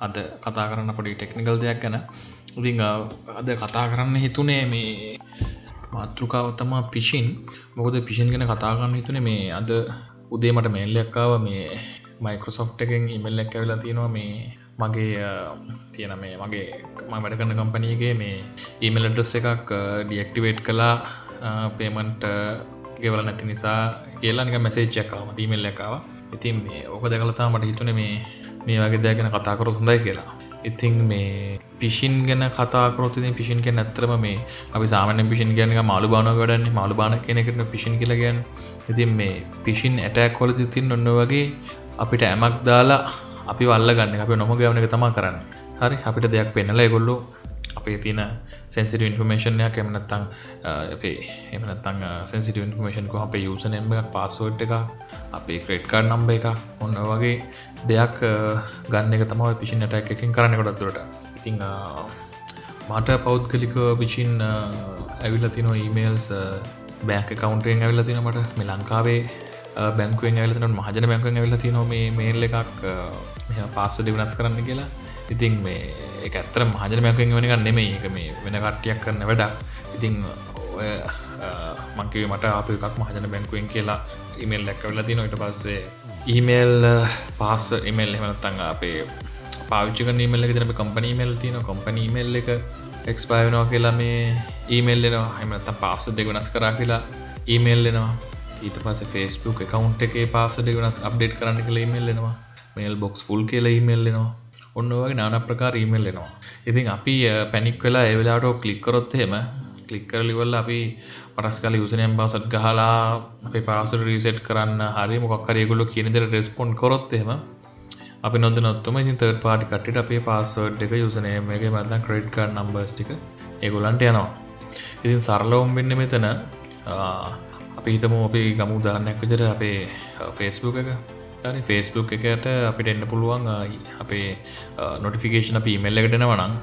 අද කතා කරන්න පොඩි ටෙක්නිකල් දෙයක් ගැන. ඉතිං අද කතා කරන්න හිතුනේ මේ මාතෘකාව තමා පිෂින් මොකද පිෂන් ගැන කතා කරන්න හිතුනේ මේ අද උදේ මට මේල්ලක්කාව මේ මයිකෝසොෆ් එකෙන් ඉමල් එක් ඇවෙලා තියෙනවා මේ මගේ තියෙන මේ මගේ ම වැඩ කරන්න කම්පනීගේ මේ ඊමල් ඩස් එකක් ඩියක්ටිවේට් කලා පේමන්ට ගෙවල නැති නිසා කියලා නික මැසේච්චක්කාම ඩීමල් එකකාව ඉතින් මේ ඕක දැකලතා මට හිතුන මේ මේ වගේ දැගෙන කතාකරු හොඳයි කියලා. ඉතිං මේ පිෂින් ගැන කතාකරොතින් පිෂින් ගැන ඇත්තරම මේ අපි සාමන පිෂන් ගැන මාළු බාන ගඩන්නේ මාළු බාන කෙනෙකට පිෂන් කියලගැන් ඉතින් මේ පිෂින් ඇටැක් කොල තිතින් ඔන්න වගේ අපිට ඇමක් දාලා අපි වල්ල ගන්න අපි නොම ගවන එක තමා කරන්න. හරි අපිට දෙයක් පෙන්නලා ගොල්ලු අපේ තින සැන්සිට ඉන්ෆර්මේෂන්යක් එමනත්තං අපේ එමනත්තං සැන්සිට ඉන්ෆර්මේෂන් කො අපේ යුසනම එකක් පාසෝට් එක අපේ ක්‍රේට්කාඩ් නම්බ එක ඔන්න වගේ දෙයක් ගන්න එක තමයි පිසින් ටැක් එකින් කරන්න කොටත්තුරට ඉතිං මට පෞද්ගලික පිචින් ඇවිල්ල තිනෝ ඊමේල්ස් බෑක කවන්ටෙන් ඇවිල්ල තින මට. මේ ලංකාවේ බැංකුවෙන් ඇලතන මහජන බැංකුවෙන් ඇවිල්ල තින මේ මේල් එකක් පාස්සඩි වෙනස් කරන්න කියලා. ඉතින් මේ එක ඇත්තර මහජනමයක්ෙන් වෙනක නෙමේ එක මේ වෙන කට්ටියක් කරන්න වැඩක්. ඉතිං ඔය මංකිව මට අප එකක් මහජන බැංකුවෙන් කියලා ඉමල් ලැක්ක වෙලා තින ට පස්සේ ඊමේල් පාස ඉමල් එමනත්තං අපේ පාවිච්චක නීමල්ල තින කම්පනී මෙල් තින කොම්පනී මෙල් එක එක්ස්පයනවා කියලා මේ ඊමල්ලෙනවා හමනත්තම් පාස දෙක වෙනස් කරා කියලා ඊමේල්ලෙනවා ඊට පස ෆස්බුක් කවුන්් එක පාස දෙක වෙනස් අප්ඩේට් කරන්න කියලා ඉමල්ලෙනවා මේල් බොක්ස් ෆුල් කියලා ඉමල්ලෙනවා ඔන්න වගේ නාන ප්‍රකාර ඊමල් එනවා. ඉතින් අපි පැනික් වෙලා ඒවෙලාට කලික්කරොත් හෙම කලික්කරලිවල්ල අපි පටස් කල යුසනයම් බවසත් ගහලා අප පාසට රීසෙට් කරන්න හරි මොක්කරයගුලු කියනදර රෙස්පොන්් කොරොත්හෙම අපි නොද නොත්තුම ඉතින් තර්ඩ පාටි කට්ට අපේ පාසෝඩ් එක යුසනයම එක මදන්න ක්‍රඩ් කාඩ් නම්බර්ස් ටික ඒගොලන්ට යනවා. ඉතින් සරලවම් වෙන්න මෙතන අපි හිතම අපි ගමු දාන්නයක් විදිර අපේ ෆේස්බුක එක. හරි ෆේස්බුක් එකට අපිට එන්න පුළුවන් අපේ නොටිෆිකේෂන අප ඊමල් එකට එනවනම්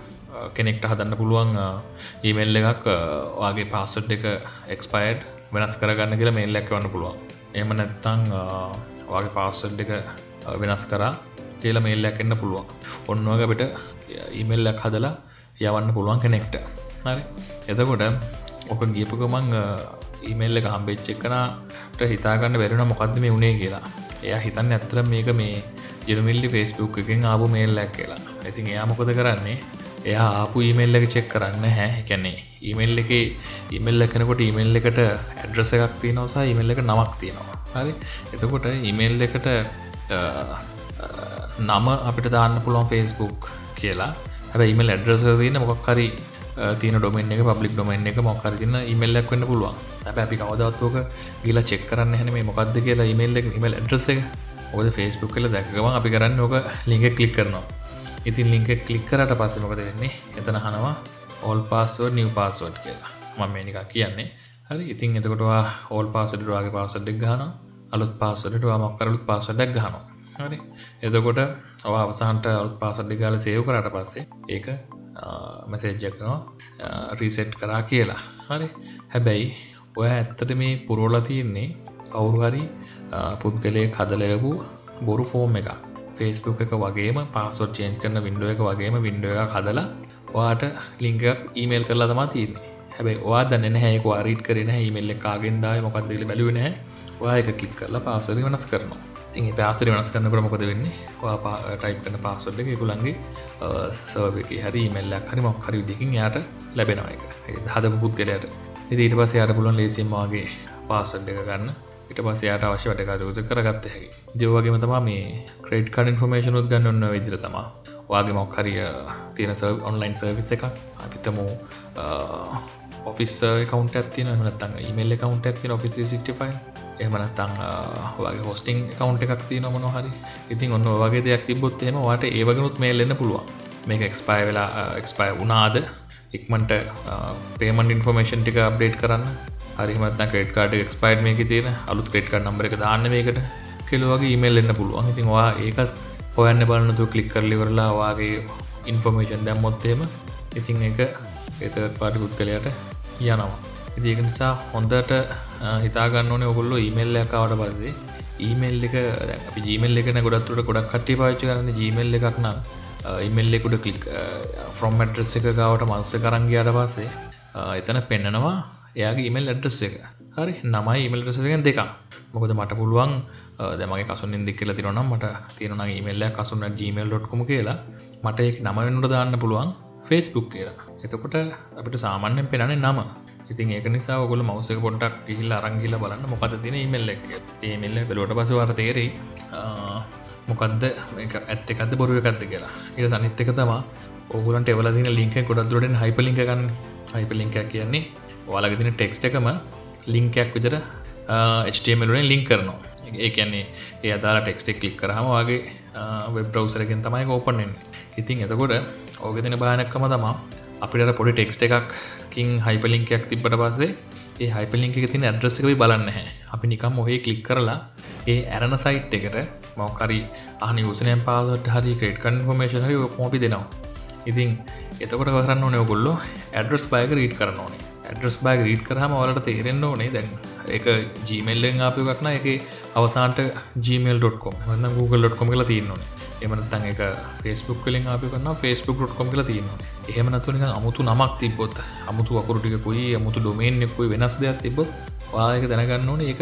කෙනෙක්ට හදන්න පුළුවන් ඊමල් එකක් වගේ පාස්සට් එක එක්ස්පයිඩ් වෙනස් කරගන්න කියලා මේල් එක් වන්න පුළුවන්. එම නැත්තං වගේ පාස්සට් එක වෙනස් කරා කියලා මේල්ලයක් එන්න පුළුවන්. ඔන්නවග අපිට ඊමල්ලක් හදලා යවන්න පුළුවන් කෙනෙක්ට. හරි? එතකොට ඔක ගියපුකමං ඊමල් එක හම්බෙච්චෙක්කනට හිතාගන්න බැරෙන මොකක්ද මේ උනේ කියලා. එයා හිතන්න ඇත්තර මේක මේ ජිරමිල්ලි ෆෙස්බුක් එකෙන් ආපු මේල්ලක් කියලා. ඉතින් එයා මොකොද කරන්නේ? එයා ආපු ඊමල් එක චෙක් කරන්න හැ. එකැන්නේ ඊමල් එක ඉමල් එකනකොට ඊමල් එකට ඇඩ්‍රස එකක් තියනවසා ඉමල් එක නමක් තියෙනවා. හරි? එතකොට ඉමල් එකට නම අපිට දාන්න පුළුවන් ෆෙස්බුක් කියලා. හැබ ඉමල් ඇඩ්‍රස තියන මොකක් හරි තින ඩොමෙන් එක පබ්ලික් ඩොමෙන් එක මොක්කර තින්න ඉමල්ලක් වන්න පුළුවන්. හැබ අපි කවදත්වක ගිලා චෙක් කරන්න හැන මේ මොකක්ද කියලා ඉමල් එක ඉමල් ඇඩ්‍රස එක. ඔද ෆෙස්බුක් කල දැකම අපි කරන්න ඕක ලිංක කලික් කරනවා. ඉතින් ලිංක කලික් කරට පස්ස මොකද වෙන්නේ? එතන හනවා ඕල් පාස්වර් නිව පාස්වඩ් කියලා. මම මේනික කියන්නේ. හරි ඉතින් එතකොටවා ඕල් පාසඩවාගේ පාසඩ්ඩක් ගහන අලුත් පාසඩටවා මොක්කරලුත් පාසඩක් ගහනවා. හරි. එතකොට ඔ අවසහන්ට අලුත් පාසඩ්ඩි ගාල සේව කරට පස්සේ ඒක මැසේජ්ජක්නවා රීසෙට් කරා කියලා. හරි. හැබැයි ඔය ඇත්තට මේ පුරෝලා තියෙන්නේ කවුරු හරි පුද්ගලය කදලයපු බොරු ෆෝම් එක ෆේස්බුක් එක වගේම පාසොට් චේන්ජ් කරන වින්ඩුව එක වගේම වින්ඩුව එක කදලා වාට ලිංකක් ඊමේල් කරලා තමා තියන්නේ. හැබයි වා දන්න හැක වාරීට කරන ඊමල්ල කාගෙන්දාය මොකක්දල බැලුවන වායක කලික් කරලා පාසරි වනස් කරනවා. ති පාසරි වනස් කරනකට මොකද වෙන්නේ? වා ටයිප් කන පාසොල්ල එක කුළන්ගේ සවක හරි මල්ලක් හරි මොක් හරි දිකින් යාට ලැබෙනවා එක හද පුද්ගලයට. ඊට පස්ස යට පුලන් ලේසිම්මගේ පාසඩ් එක ගන්න. ඉට පස් යාට අවශ්‍ය වැඩකරුත කරගත්ත හැකි. ජවගේම තමා මේ ක්‍රේට් කඩ ඉන්ෆර්මේෂන් උත් ගන්න ඔන්න විදිර තමා වගේ මොක්හරිය තියෙන සර් ඔන්ලයින් සර්විස් එක අපිතම ඔෆිස් කවන්ට ඇතින නත්තන් ඉමල් කවන්ට ඇති ඔෆිස් 65 එහමනත්තං වගේ හොස්ටිං කවන්ට එකක් තියන මොන හරි. ඉතින් ඔන්න වගේ දෙයක් තිබොත් එම වාට ඒවගනුත් මේල්ලන්න පුළුවන්. මේක එක්ස්පයි වෙලා එක්ස්පයි වනාද ඉක්මට පේමන් ඉන්ෆර්මේෂන් ටික අප්ඩේට් කරන්න. හරිමත් ක්‍රේට කාඩ එක්ස්පයිට් මේක තියෙන අලුත් ක්‍රේට් කාඩ නම්බර එක දාන්න මේකට. කෙලවගේ ඉමල් එන්න පුළුවන්. ඉතින්වා ඒකත් හොයන්න බලන්නතු කලික් කරලිවරලා වගේ ඉන්ෆර්මේෂන් දැම්මොත්තේම ඉතින් එක එත පාටි පුද්ගලයට යනවා. ඉතික නිසා හොඳට හිතාගන්න ඕනේ ඔගොල්ලො ඉමල් ලැකාවට පස්සේ. ඊමල් එක අපි ජීමල් එකන ගොඩත්තුට ගොඩක් කට්ටි පාච්ච කරන්න ජීමල් එකක් නම්. ඉමල්ලෙකුට කලික් ෆ්‍රොම් ඇඩ්‍රස් එක ගාවට මංස කරන්ගයාට පස්සේ uh, එතන පෙන්නනවා එයාගේ ඉමල් ඇඩ්‍රස් එක. හරි නමයි ඉමල් රසකෙන් දෙක මොකද මට පුළුවන් uh, දැමගේ කසුන් දෙක් කියල තිරනම් මට තියෙන ඉමල්ල කසුන්න ජීමල්.කොම කියලා. මට එක නමවෙන්නට දාන්න පුළුවන් ෆේස්බුක් කියලා. එතකොට අපිට සාමාන්‍යෙන් පෙනන්නේ නම. ඉතින් ඒක නිසා ඔගොල මවසක පොඩ්ඩක් ගිහිල්ල අරංගිල බලන්න මොකද තින ඉමල්ල ඒමල්ල පෙලොට පසවාර තේරෙයි uh, මොකක්ද ඇත්ත එකද බොරුව එකක්ද කියලා. ඉට සනිත්ත එක තමා ඔගුලන්ට එවල දින ලින්ක ගොඩක්දුරටෙන් හයිපලික ගන්න. හයිපලිංකයක් කියන්නේ ඔයාලගතින ටෙක්ස්ට එකම ලිංකයක් විතර HTMලෙන් ලිංක් කරනවා. ඒ කියන්නේ ඒ අදාලා ටෙක්ස්ටෙක් කලික් කරහම වගේ වෙබ් බ්‍රවසරගෙන් තමයි ඕපනෙන් ඉතින් එතකොට ඕක තින භානක්කම තමා අපිට පොඩි ටෙක්ස්ට එකක්කින් හයිපලිංකයක් තිබට පස්සේ ඒ හයිපලිංක තින ඇඩ්‍රස්සකවි බලන්න හැ අපි නිකම් මොහේ කලික් කරලා ඒ ඇරණ සයිට් එකට මොකරි අනි උසනයන් පාලට හරි ක්‍රේට් කන්ෆර්මේශනරි මෝපි දෙනවා. ඉතින් එතකොට කරන්න ඕනය ඔගොල්ලො ඇඩ්‍රස් බයක රීට් කරන්න ඕනේ. ඇඩ්‍රස් බයික රීට් කරහම වලට තේරෙන්න්න ඕනේ. දැන් එක ජීමල්ලෙන් අපිකක්න එක අවසාන්ට gmail.com වන්න Google.com කලා තියන්නන්නේ එමනත්තන් එක ෆෙස්බුක් කලින් අපි කන්න ෆෙස්බුක්.කොම් කල තියෙන එහෙම නතුනික අමුතු නමක් තිබොත් අමුතු අකුරටිකුයි අමුතු ඩොමේන්ෙකුයි වෙනස් දෙයක් තිබොත් වායක දැනගන්න ඕන. එක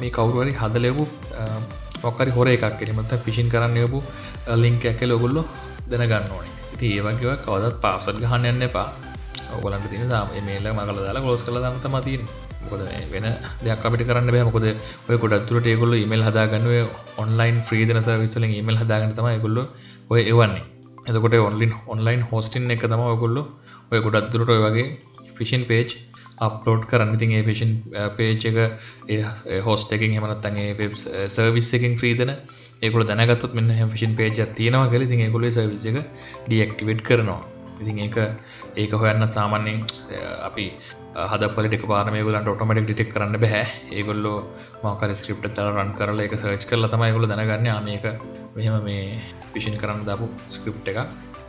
මේ කවරුවරි හදලයපු මොකරි හොර එකක්. කිරීමත පිසින් කරන්න යපු ලිංක ඇක ලොගුල්ලො දැනගන්න ඕනේ. ඉති ඒවගේව කවදත් පාසත් ගහන්න යන්න එපා. ඔගලන්ට තින මේල මකල දාලා ගලෝස් කළ දන්නත මතින් මොකද වෙන දෙයක් අපිට කරන්න බෑ. මොකද ඔය ගොඩත්තුරට ඒගොල්ල ඉමල් හදාගන්නුව ඔන්ලයින් ෆ්‍රීදන විසලින් ඉමල් හදාගන්න තම ගොල්ල ඔය එවන්නේ. එතකොට ඔන්ලින් ඔන්ලයින් හෝස්ටින් එක තම ඔගොල්ල ඔය ගොඩත්තුරට ඔය වගේ ෆිෂන් පේජ් අප්ලෝඩ් කරන්න. ඉතින් ඒ ෆිෂන් පේච් එක හෝස්ට එකින් හමනත්තන්ගේ වෙබ් සර්විස් එකින් ෆ්‍රීදන ඒකුල දැනගත් මෙන්න ෆිෂන් පේජ් තියනවා කල තින් ගොල සවිස එක ඩියක්ටිවට් කරනවා. ඉතින් ඒක ඒක හොයන්න සාමාන්‍යෙන් අපි හදපල ෙක පාරමයගලන්ට ඔටමටික් ටික් කරන්න බැහැ ඒගොල්ලෝ මකර ස්ක්‍රප් තල රන් කරල එක සර්ච් කරල තමයිගොල දැනගන්න. මේක මෙහම මේ පිෂන් කරන්න දපු ස්ක්‍රප් එක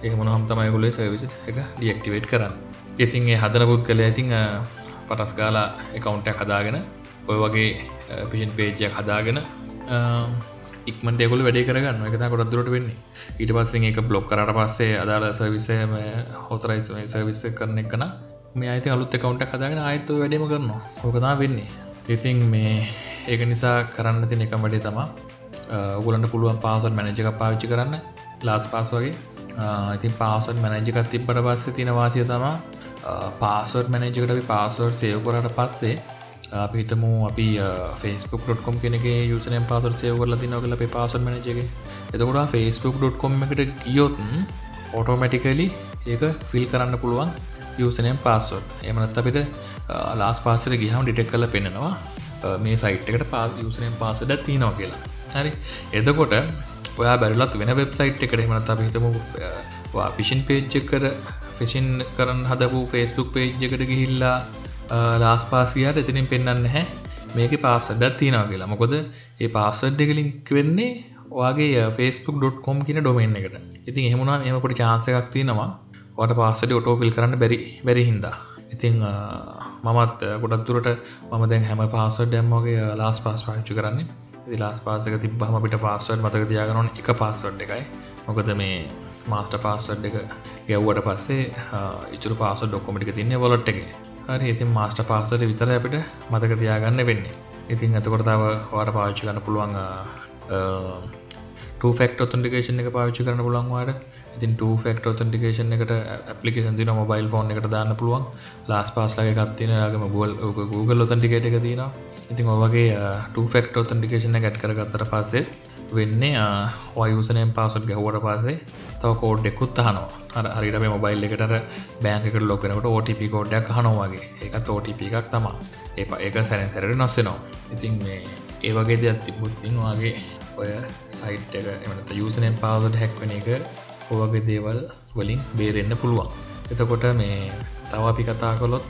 ඒ මොනහම් තමයිගොලේ සවිසි එක ඩියක්ටිවේට් කරන්න. ඉතින් ඒ හදන පුද් කළ ඇතින් පටස් ගාලා එකකවුන්ටක් හදාගෙන ඔය වගේ පිෂන් පේජයක් හදාගෙන ඉක්මට එකොල වැඩේ කරගන්න එක ගොඩදුරට වෙන්නේ. ඊට පස්සේ එක බ්ලොක් කරට පස්සේ අදාළ සවිසම හෝතරයිස් සවිස්ස කරන එකන මේ අයිති අලුත් කවුන්ට හදාගෙන අයතු වැඩීම කරනවා. ඕකතා වෙන්නේ. ඉතින් මේ ඒක නිසා කරන්න තින එක වැඩේ තමා ඔගුලන්ට පුළුවන් පාසල් මැනජක පාවිච්චි කරන්න. ලාස් පාස් වගේ. ඉතින් පාසල් මැනජකත් තිබ්බට පස්සේ තින වාසිය තමා පාසොට් මැනජකට අපි පාසෝට් සයව කරට පස්සේ අපි හිතමු අපි ෆස්බුක්.කොම් කෙනගේ යුසනය පාසර සයව කරලා තින කල අපේ පාසල් මනජගේ එතකොට ෆස්බුක්.කොම් එකට ගියොත්න් ඔටෝමැටිකලි ඒක ෆිල් කරන්න පුළුවන් යසනයම් පාස්සොට් එමනත් අපිට ලාස් පාසර ගිහම ඩිටෙක් කල පෙන්නවා මේ සයිට්කට පා යසනයෙන් පාසඩ තියනවා කියලා. හරි? එදකොට ඔයා බැරලත් වෙන වෙබ්සයිට් එකට එමනත් අප හිතමු පිෂන් පේජ්ජකර ෆිසින් කරන්න හදපු ෆෙස්බුක් පේජ්ජකට ගිහිල්ලා ලාස් පාසියාට එතිනින් පෙන්න්න හැ මේක පාසඩත් තියෙනවා කියලා. මොකොද ඒ පාසඩ් එකලින්ක් වෙන්නේ වගේ ෆස්බුක්.කොම් කියන ඩොමෙන් එකට. ඉතින් එහමුණා එම පොඩි චාන්සකක් තියෙනවා. වට පාසට ඔටෝෆිල් කරන්න බැරි බැරි හින්දා. ඉතිං මමත් ගොඩක් දුරට මම දැන් හැම පාසට ඩැම්මගේ ලාස් පාස් පාච්චි කරන්නේ. ලාස් පාසක තිබහම පිට පාස්සට මතක තියාගනොන් එක පාස්සට් එකයි. මොකද මේ මාස්ට පාස්සඩ් එක ගැව්වට පස්සේ ඉචුර පාස ඩොක්කොමිටික තින්නේ වොලොට් එක. හරි ඉතින් මාස්ට පාසට විතර අපිට මතක තියාගන්න වෙන්නේ. ඉතින් ඇතකොටතාව වාට පාවිච්චි කන්න පුළුවන් ෆෙක්ට ඔතන්ටිකේෂන් එක පාවිච්චි කරන පුළන්වාට ඉතින් ෆෙක්ට ඔතන්ටිකේෂන් එකට පපලිකේන් දින මොබයිල් ෆෝන් එකට දාන්න පුළුවන්. ලාස් පාස්ලගේ ගත්තින යාගම ගුවල් Google ඔතන්ටිකේට එක තින ඉතින් ඔවගේ ෆෙක්ට ඔතන්ටිකේෂන ගැට් කරගත්තර පස්සේ වෙන්නේ වයසනයෙන් පාසට ගැහුවට පස්සේ තව කෝඩ් එකුත් හනවා හරිට මේ මොබයිල් එකට බෑන්කට ලොකනට ඕටප කෝඩ්ඩයක් හනවාගේ ඒකත් ඕටප එකක් තමා ඒ ඒක සැරෙන් සැරට නොස්සෙනවා. ඉතින් මේ ඒ වගේ දෙයක් තිබුත්තින් වගේ ඔය සයිට් එක එමට යසනයෙන් පාසට හැක්වන එක ඔවගේ දේවල් වලින් බේරෙන්න්න පුළුවන්. එතකොට මේ තව අපි කතා කොළොත්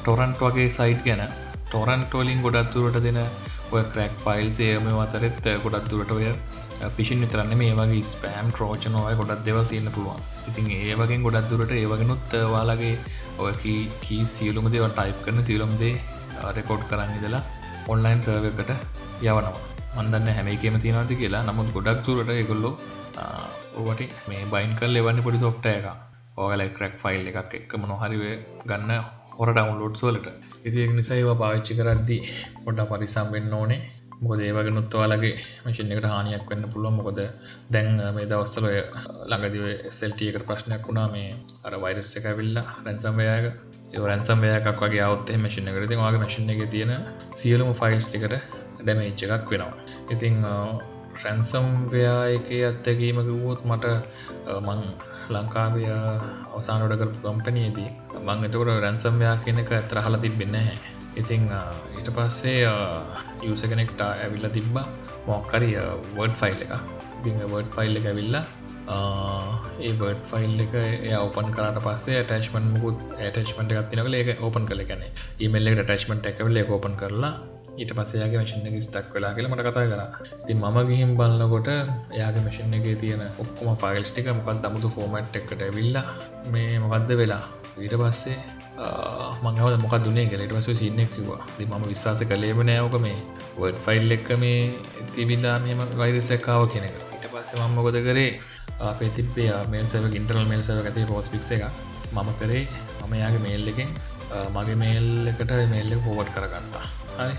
ටොරන්ට් වගේ සයිට් ගැන. ටොරන්ටෝලින් ගොඩත්තුරට දෙන ඔය ක්‍රක් ෆයිල් සේම අතරෙත් ගොඩක් දුරට ඔය පිසින් විතරන්න මේ වගේ ස්පෑම් ට්‍රෝචනෝය ගොඩක් දෙව තියන්න පුළුවන්. ඉතින් ඒ වගේ ගොඩක් දුරට ඒවගෙනුත් වාලගේ ඔය කී සියලුම දේව ටයිප් කරන සියලුම්දේ රෙකෝඩ් කරන්න ඉදලා ඔන්ලයින් සර්වකට යවනවා. මන්දන්න හැම එකම තියෙනවාති කියලා. නමුත් ගොඩක් තුරට එකොල්ලෝ ඕවට මේ බයින් කල් එවන්න පොඩි සොෆ්ට එක ඕගල ක්‍රක් ෆයිල් එකක් එක්කම නොහරිව ගන්න හොර ඩවන්ලෝඩ් සෝලට ඉතික් නිසා ඒවා පාවිච්චි කරද්දි පොඩ පරිසම් වෙන්න ඕනේ. මොකද ඒවගේ නොත්වාලගේ මශන් එකට හානියක් වෙන්න පුළුව මොකද දැන් මේ දවස්තල ළඟදිව සෙල්ටියකට ප්‍රශ්නයක් වුණා. මේ අර වෛරස් එක විල්ලා රැන්සම්වයාක රැන්සම් වයකක් වගේ අවත්තේ මශන කරති වගේ මශන එක තියෙන සියලුම ෆයිල්ස් ටිකට ඩැමේච් එකක් වෙනවා. ඉතිං රැන්සම් වයා එක අත්තකීමකිවුවොත් මට මං ලංකාවය අවසානොඩ කරපු කම්පනයේදී මං එතකොට රැන්සම්වයා කියනක ඇතර හල තිබෙන්න හැ ඉතිං ඊට පස්සේ යස කෙනෙක්ට ඇවිල්ල තිබ්බ. මොක්කරි වර්ඩ් ෆයිල් එක ඉතිං වර්ඩ් ෆයිල් එක ඇවිල්ලා ඒ බර්ඩ් ෆයිල් එක ඔපන් කරට පස්සේ ටේශ්මන් මුකුත් ඇටේශ්මට ගත්තිනකල ඒක ඕපන් කළ ගැන ඉමල්ල ටේශ්මට එකවල ඕපන් කරලා ඊට පස්සයාගේ මශන එක ස්ටක් වෙලා කියල මට කතා කර. ති ම ගිහිම් බලන්නකොට එයාගේ මශන එක තියෙන ඔක්කොම ෆයිල්ස්ටික මොකක් දමුතු ෆෝමට් එකට ඇවිල්ලා මේ මොකක්ද වෙලා. ඊට පස්සේ මංහව මොක දුන්නේ කෙලට වස සින්නෙක් කිවා ති මම විශවාස කලේම නෑවක මේ වඩ ෆයිල් එක්ක මේ තිබිල්ලා මෙම වෛරසැක්කාව කෙනෙක ඊට පස්සේ මම මොකොද කරේ? අපේ තිබේ මේල් සව ඉන්ටරල් මේල් සව ඇති පෝස් පික්ස එක. මම කරේ මම යාගේ මේල් එකෙන් මගේ මේල් එකට මේල්ල පෝවට් කරගත්තා. හරි?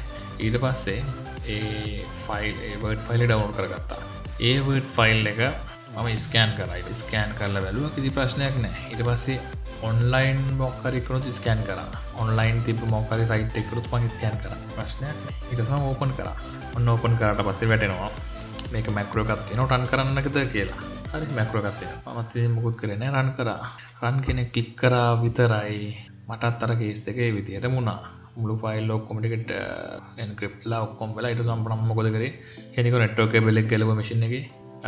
ඊට පස්සේ ඒ ෆයිල් ඒවඩ් ෆයිල් ඩවුන් කරගත්තා. ඒ වඩ් ෆයිල් එක මම ස්කෑන් කරයි ස්කෑන් කරල බැලුව කිසි ප්‍රශ්නයක් නෑ ඉට පස්සේ ඔන්ලයින් මොක්කරෙකරුත් ස්කෑන් කර. ඔන්ලයින් තිබ මොකරි සයිට් එකරුත් මගේ ස්කෑන් කර. ප්‍රශ්නයක් ඉටසම ඕපන් කර. ඔන්න ඕපන් කරට පස්සේ වැටෙනවා. මේක මැක්‍රෝගත්තින ටන් කරන්නකද කියලා. හරි මැක්‍රෝගත්තය මත් මුකුත් කරන රන් කරා. රන් කෙනෙ කික් කරා විතරයි මටත් අර කේස් එක විදියට මුණා. මුළු ෆයිල් ඔක්කොමටිකට එන්ක්‍රප්ලා uh, ඔක්කොම් වෙලා ඉට සම්පනම් මොකොද කරේ? හෙනික නෙට්ටෝක බෙලෙක් ගැලව මසින එක.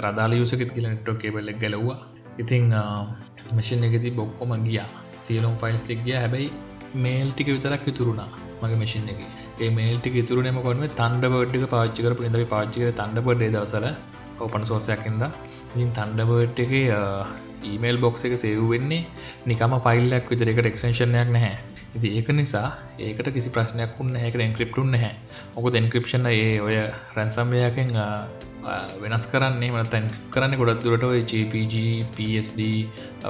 රදාල යුසකත් කියල නෙට්ටෝකේ බෙලෙක් ගැලවා ඉතිං මශන් එකති බොක්කොම ගියා. සියලුම් ෆයිල්ස් ටික් ගිය. හැබැයි මේල් ටික විතරක් ඉතුරුණා මගේ මශන් එක. ඒ මේල් ටික ඉතුරුණෙම කොන්ම තන්ඩ බඩ්ික පාච්චිකරපු ඉඳ පාච්චිකර තන්ඩ බඩේ දවසල ඕපන සෝසයක්කින්ද ඉින් තන්ඩබර්ට් එක ඊමේල් බොක්ස එක සේව් වෙන්නේ නිකම ෆයිල්ලක් විතර එකට එක්ෂන්ෂණයක් නැහැ. ඉති ඒක නිසා ඒකට කිසි ප්‍රශ්නයක් වන්න හැකට එන්ක්‍රප්ටුන් නැහැ. මොක එන්ක්‍රපෂණ ඒ ඔය රැන්සම්යකෙන් වෙනස් කරන්නේ මතැන් කරන්න ගොඩක් දුරට ඔය JPG PSD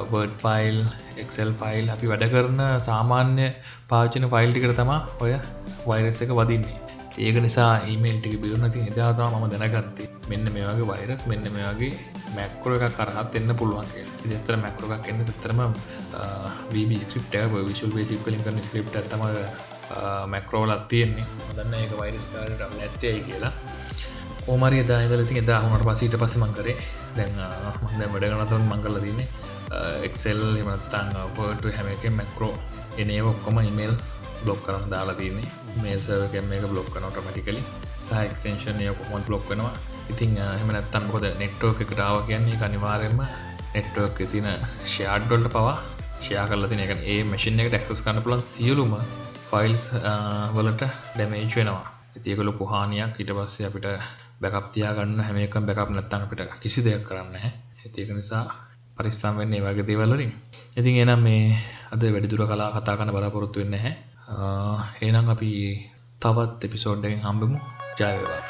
word file excel file අපි වැඩ කරන සාමාන්‍ය පාචන ෆයිල් ටිකට තමා ඔය වෛරස් එක වදින්නේ. ඒක නිසා ඊමේල් ටික බිරුණ ති එදාතවා ම දැනගත්තේ. මෙන්න මේ වගේ වෛරස් මෙන්න මේ වගේ මැක්කර එක කරහත් එන්න පුළුවන්ගේ ඉතර මැක්කරක් එන්න තතරම බීබ ස්ක්‍රප්ට විශල් වේසික් කලින් කරන ස්ක්‍රප් ඇතම මැක්‍රෝලත් තියෙන්නේ. දන්න ඒක වෛරස් කාරට ඇත්තයි කියලා. ඕමරිය දායිදල ති එදා හුණට පසීට පසමං කරේ. දැන් මන්ද වැඩ ගනතවන් මංගල තින්නේ එක්සෙල් එමනත්තං පට හැම එක මැක්‍රෝ එනේ ඔක්කොම ඉමේල් බ්ලොක් කරම් දාලා තින්නේ මේල්සකැම එක බ්ලොක් කන ටමටිකලි සහක්ෂේෂන්ය කොමොත් බ්ලොක් වෙනවා? ඉතින් එහමනත්තන් කොද නෙට්ටෝ එකටාව කියන්නේ අනිවාරෙන්ම නෙට්ටෝක් තින ෂයාඩ්ඩොල්ට පවා ෂයා කල තින එක. ඒ මසින් එකට ක්සස් කන්න පුලන් සියලුම ෆයිල්ස් වලට ඩැමේජ් වෙනවා. ඇතිකලු පුහානියක් ඉට පස්සේ අපිට බැකප්තියා ගන්න හැම එකම් බැකප් නැත්තන් අපිට කිසි දෙයක් කරන්න ඇතික නිසා පරිස්සම් වෙන්නේ වගේ දේවල්ලින් ඉතින් එනම් මේ අද වැඩිදුර කලා කතා කන බලාපොරොත්තු වෙන්න හැ ඒනම් අපි තවත් එපිසෝඩ්ඩෙන් හම්බමු. ජයවවා